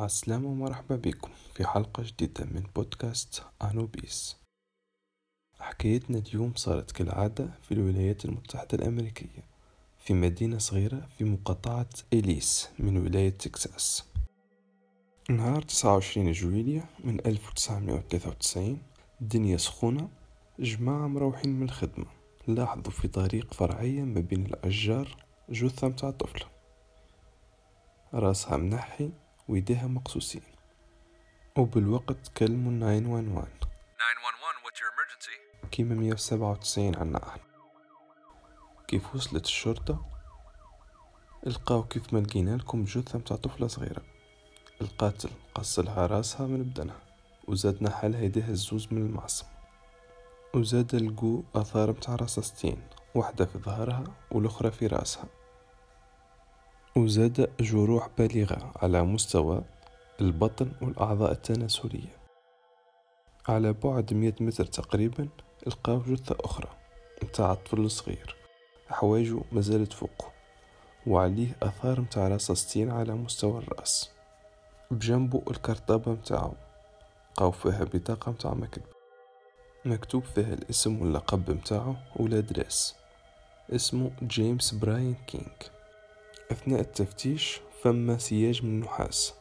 عالسلامة ومرحبا بكم في حلقة جديدة من بودكاست أنوبيس. حكايتنا اليوم صارت كالعادة في الولايات المتحدة الأمريكية في مدينة صغيرة في مقاطعة إليس من ولاية تكساس. نهار 29 جويلية من 1993 الدنيا سخونة جماعة مروحين من الخدمة لاحظوا في طريق فرعية ما بين الأشجار جثة متاع طفلة. راسها منحي ويديها مقصوصين. وبالوقت كلموا 911 911, what's your emergency? كيما 197 عنا إحنا كيف وصلت الشرطة؟ لقاو كيف ما لقينا لكم جثة متاع طفلة صغيرة. القاتل قصلها راسها من بدنها وزاد نحلها يديها الزوز من المعصم. وزاد لقو آثار متاع رصاصتين واحدة في ظهرها والأخرى في راسها. وزاد جروح بالغة على مستوى البطن والأعضاء التناسلية. على بعد مية متر تقريبا لقاو جثة أخرى. متاع طفل صغير حوايجو مازالت فوقه. وعليه أثار متاع رصاصتين على مستوى الرأس. بجنبه الكرطابة متاعو لقاو فيها بطاقة متاع مكتب. مكتوب فيها الاسم واللقب متاعو و l'adresse اسمه جيمس براين كينغ. أثناء التفتيش فما سياج من النحاس.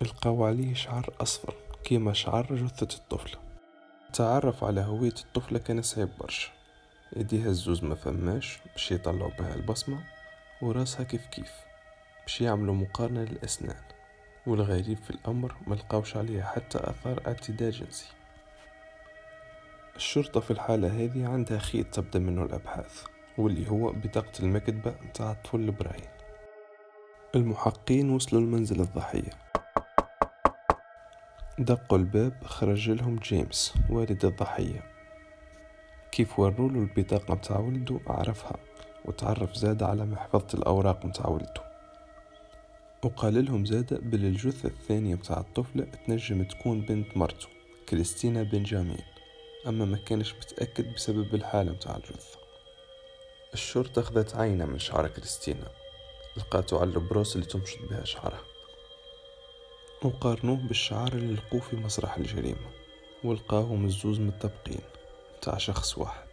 لقاو عليه شعر أصفر كيما شعر جثة الطفلة تعرف على هوية الطفلة كان صعيب برشا. إيديها الزوز ما فماش باش يطلعوا بها البصمة وراسها كيف كيف باش يعملوا مقارنة للأسنان. والغريب في الأمر ملقاوش عليها حتى أثار اعتداء جنسي. الشرطة في الحالة هذه عندها خيط تبدأ منه الأبحاث. واللي هو بطاقة المكتبة متاع الطفل براين المحققين وصلوا لمنزل الضحية. دقوا الباب خرج لهم جيمس والد الضحية. كيف ورولو البطاقة متاع ولده؟ عرفها وتعرف زاد على محفظة الأوراق متاع ولده. وقال لهم زاد بل الجثة الثانية متاع الطفلة تنجم تكون بنت مرته كريستينا بنجامين. أما ما كانش متأكد بسبب الحالة متاع الجثة. الشرطة أخذت عينة من شعر كريستينا. لقاتو على البروس اللي تمشط بها شعرها. وقارنوه بالشعر اللي لقوه في مسرح الجريمة. ولقاهم الزوز متطابقين متاع شخص واحد.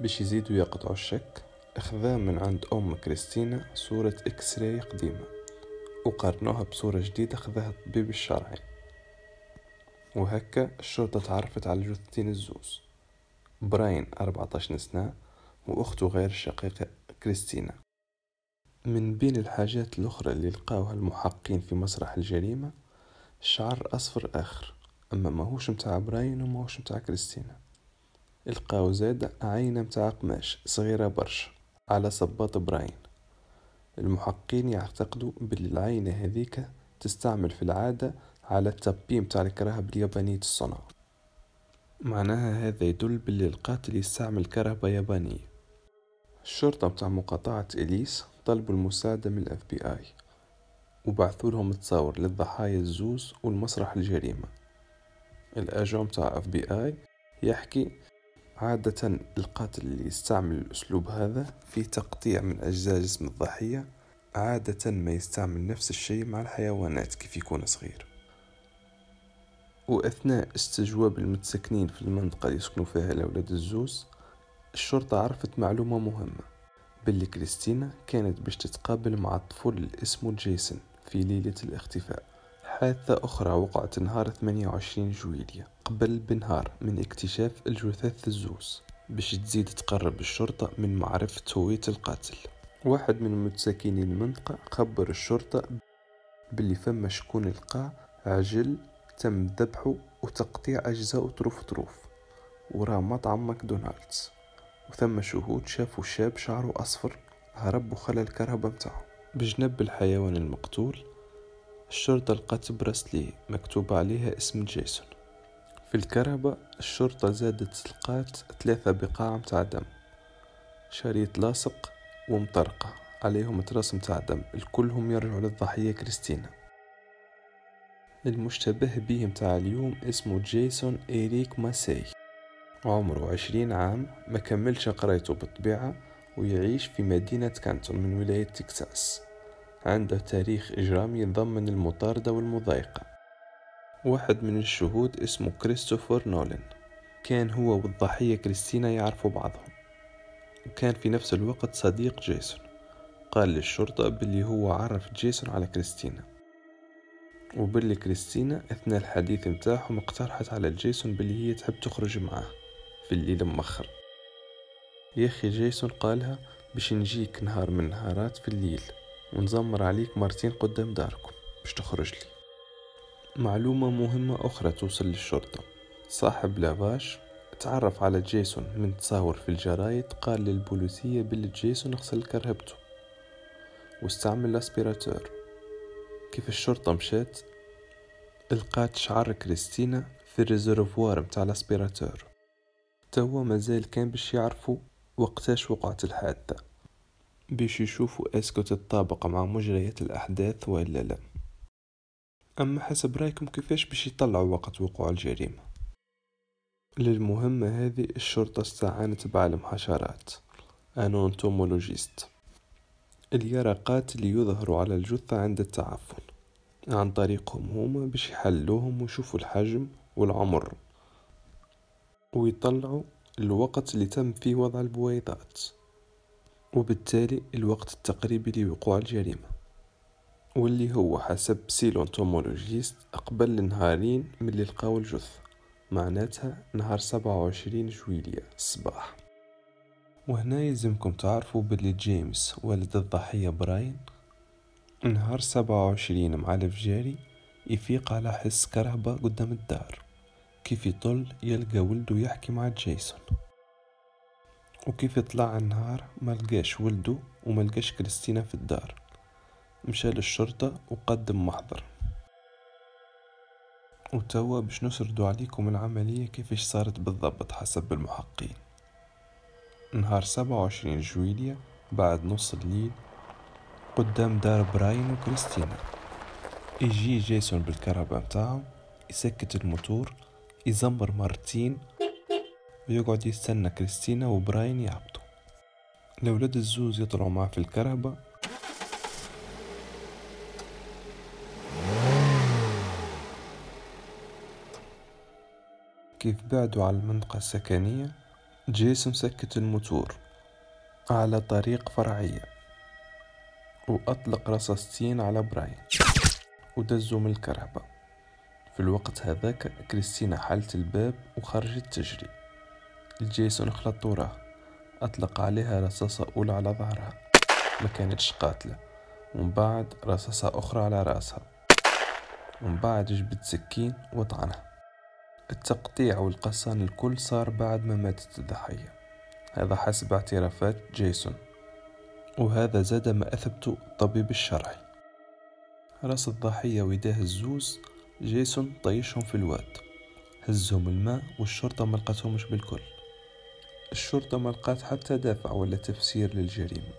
باش يزيدوا يقطعوا الشك أخذا من عند أم كريستينا صورة X-ray قديمة. وقارنوها بصورة جديدة أخذها الطبيب الشرعي. وهكا الشرطة تعرفت على جثتين الزوز. براين 14 سنة وأخته غير الشقيقة كريستينا. من بين الحاجات الأخرى اللي لقاوها المحققين في مسرح الجريمة شعر أصفر آخر أما ماهوش متاع براين وماهوش متاع كريستينا. لقاو زاد عينة متاع قماش صغيرة برشا على صباط براين. المحققين يعتقدوا باللي العينة هذيك تستعمل في العادة على ال tapis متاع الكرهب اليابانية الصنع معناها هذا يدل باللي القاتل يستعمل كرهبة يابانية. الشرطة متاع مقاطعة إليس طلبوا المساعدة من ال FBI وبعثوا لهم تصاور للضحايا الزوز والمسرح الجريمة. الأجو متاع اف بي اي يحكي عادة القاتل اللي يستعمل الأسلوب هذا في تقطيع من أجزاء جسم الضحية عادة ما يستعمل نفس الشيء مع الحيوانات كيف يكون صغير. وأثناء استجواب المتسكنين في المنطقة اللي يسكنوا فيها الأولاد الزوز الشرطة عرفت معلومة مهمة باللي كريستينا كانت باش تتقابل مع طفل اللي اسمه جيسون في ليلة الاختفاء. حادثة أخرى وقعت نهار 28 جويلية قبل بنهار من اكتشاف الجثث الزوز باش تزيد تقرب الشرطة من معرفة هوية القاتل. واحد من متساكني المنطقة خبر الشرطة باللي فما شكون لقى عجل تم ذبحه وتقطيع أجزاء طروف طروف وراه مطعم ماكدونالدز. وثم شهود شافوا شاب شعره أصفر هرب وخلى الكرهبة متاعه بجنب الحيوان المقتول الشرطة لقت براسلي مكتوب عليها اسم جيسون. في الكرهبة الشرطة زادت لقات ثلاثة بقاع متاع دم شريط لاصق ومطرقة عليهم تراس متاع دم الكلهم يرجعوا للضحية كريستينا. المشتبه به متاع اليوم اسمه جيسون إيريك ماسي. عمره عشرين عام ما كملش قرايته بالطبيعة ويعيش في مدينة كانتون من ولاية تكساس. عنده تاريخ إجرامي يتضمن المطاردة والمضايقة. واحد من الشهود اسمه كريستوفر نولان. كان هو والضحية كريستينا يعرفوا بعضهم. وكان في نفس الوقت صديق جيسون. قال للشرطة باللي هو عرف جيسون على كريستينا. وباللي كريستينا أثناء الحديث متاعهم اقترحت على جيسون باللي هي تحب تخرج معاه. في الليل مخر يا أخي جيسون قالها باش نجيك نهار من نهارات في الليل. ونزمر عليك مرتين قدام داركم باش تخرج لي. معلومة مهمة أخرى توصل للشرطة. صاحب lavage تعرف على جيسون من تصاور في الجرايد قال للبوليسية باللي جيسون غسل كرهبته. واستعمل ال aspirateur. كيف الشرطة مشات؟ لقات شعر كريستينا في ال réservoir متاع ال aspirateur. توا مازال كان باش يعرفوا وقتاش وقعت الحادثة باش يشوفوا est-ce que تتطابق مع مجريات الأحداث وإلا لا. أما حسب رأيكم كيفاش باش يطلعوا وقت وقوع الجريمة؟ للمهمة هذه الشرطة استعانت بعالم حشرات un entomologiste. اللي يرى قاتل يظهر على الجثة عند التعفن عن طريقهم هما باش يحلوهم ويشوفوا الحجم والعمر. ويطلعوا الوقت اللي تم فيه وضع البويضات وبالتالي الوقت التقريبي لوقوع الجريمة واللي هو حسب l'entomologiste أقبل نهارين من اللي لقاو الجثة معناتها نهار سبعة وعشرين جويلية الصباح. وهنا يلزمكم تعرفوا باللي جيمس والد الضحية براين نهار سبعة وعشرين مع الفجاري يفيق على حس كرهبة قدام الدار. كيف يطل يلقى ولده يحكي مع جيسون؟ وكيف يطلع النهار ملقاش ولده وملقاش كريستينا في الدار؟ مشى للشرطة وقدم محضر. وتوا باش نسردو عليكم العملية كيفاش صارت بالضبط حسب المحققين نهار سبعة وعشرين جويلية بعد نص الليل قدام دار براين وكريستينا. يجي جيسون بالكهرباء متاعو يسكت الموتور يزمر مرتين ويقعد يستنى كريستينا وبراين يهبطوا الأولاد الزوز يطلعوا معاه في الكهرباء كيف بعدوا على المنطقة السكنية؟ جيسون سكت الموتور على طريق فرعية وأطلق رصاصتين على براين ودزوا من الكهرباء في الوقت هذاك كريستينا حلت الباب وخرجت تجري. جيسون خلط وراه أطلق عليها رصاصة أولى على ظهرها. ما كانتش قاتلة. ومن بعد رصاصة أخرى على رأسها. ومن بعد جبت سكين وطعنها. التقطيع والقصان الكل صار بعد ما ماتت الضحية. هذا حسب اعترافات جيسون. وهذا زاد ما أثبته الطبيب الشرعي. راس الضحية ويداه الزوز جيسون طيشهم في الواد. هزهم الماء والشرطة ملقتهمش بالكل. الشرطة ملقات حتى دافع ولا تفسير للجريمة.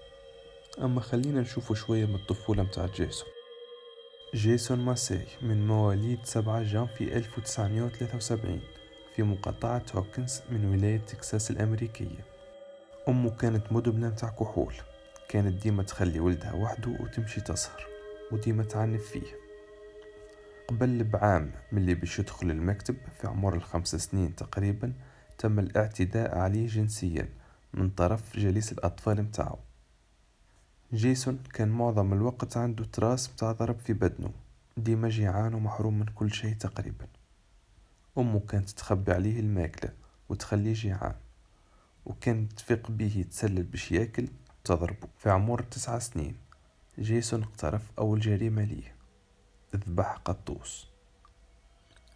أما خلينا نشوفوا شوية من الطفولة متاع جيسون. جيسون ماسي من مواليد 7 جانفي 1973 في مقاطعة هوكنز من ولاية تكساس الأمريكية. أمه كانت مدمنة متاع كحول. كانت ديما تخلي ولدها وحده وتمشي تسهر وديما تعنف فيه. قبل بعام من اللي باش يدخل المكتب في عمر الخمس سنين تقريبا تم الاعتداء عليه جنسيا من طرف جليس الأطفال متاعه جيسون كان معظم الوقت عنده traces متاع ضرب في بدنه. ديما جيعان ومحروم من كل شيء تقريبا. أمه كانت تخبي عليه الماكلة وتخليه جيعان وكان تفيق بيه يتسلل باش ياكل تضربه. في عمر تسعة سنين جيسون اقترف أول جريمة ليه. ذبح قطوس.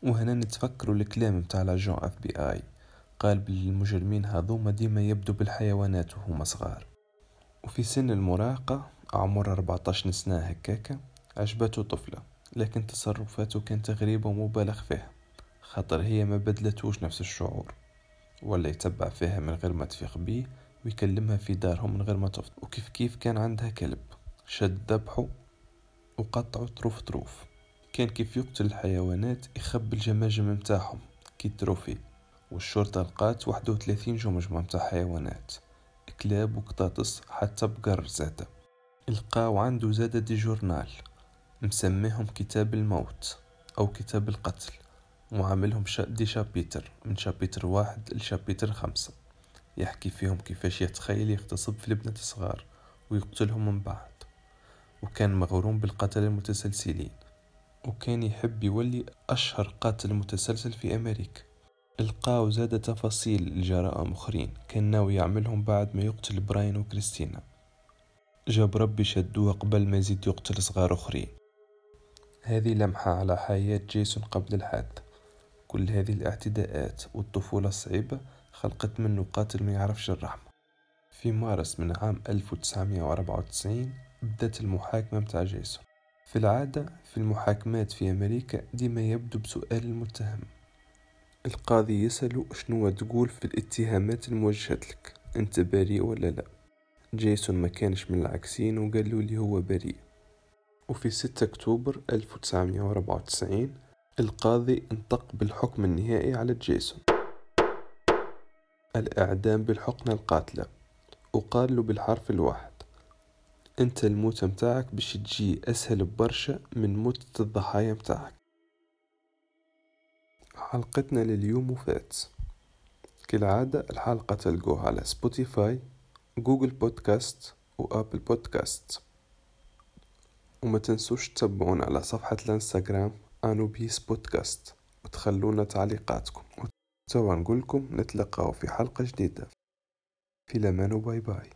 وهنا نتفكروا الكلام متاع l'agent FBI قال بالمجرمين هذوما ديما يبدو بالحيوانات وهما صغار. وفي سن المراهقة عمر 14 سنة هكاكا عجبته طفلة لكن تصرفاته كانت غريبة ومبالغ فيها. خاطر هي ما بدلتوش نفس الشعور. ولا يتبع فيها من غير ما تفيق بيه ويكلمها في دارهم من غير ما تفضل وكيف كيف كان عندها كلب؟ شد ذبحه وقطعه طروف طروف. كان كيف يقتل الحيوانات يخبي الجماجم متاعهم. كي trophée. والشرطة لقات واحد وثلاثين جمجمة متاع حيوانات. كلاب وقطاطس حتى بقر زادة. لقاو عنده زادة des journals. مسميهم كتاب الموت أو كتاب القتل. وعاملهم شا des chapitres. من chapitre واحد ل chapitre خمسة. يحكي فيهم كيفاش يتخيل يغتصب في البنات الصغار ويقتلهم من بعد. وكان مغروم بالقتلة المتسلسلين. وكان يحب يولي أشهر قاتل متسلسل في أمريكا. لقاو زاد تفاصيل الجرائم أخرين كان ناوي يعملهم بعد ما يقتل براين وكريستينا. جاب ربي شدوه قبل ما يزيد يقتل صغار أخرين. هذه لمحة على حياة جيسون قبل الحادثة كل هذه الاعتداءات والطفولة الصعيبة خلقت منه قاتل ما يعرفش الرحمة. في مارس من عام 1994 بدأت المحاكمة متاع جيسون. في العادة في المحاكمات في أمريكا ديما يبدو بسؤال المتهم. القاضي يسأله شنو تقول في الاتهامات الموجهة لك أنت بريء ولا لا؟ جيسون ما كانش من العكسين وقالوا لي هو بريء. وفي 6 أكتوبر 1994 القاضي انطق بالحكم النهائي على جيسون. الإعدام بالحقنة القاتلة. وقال له بالحرف الواحد أنت الموت متاعك باش تجي أسهل ببرشا من موتة الضحايا متاعك. حلقتنا لليوم وفات. كالعادة الحلقة تلقوها على Spotify Google Podcast و Apple Podcast وما تنسوش تتبعونا على صفحة ال Instagram Anubis Podcast وتخلونا تعليقاتكم. توا نقولكم نتلقاو في حلقة جديدة. في الأمان وباي باي.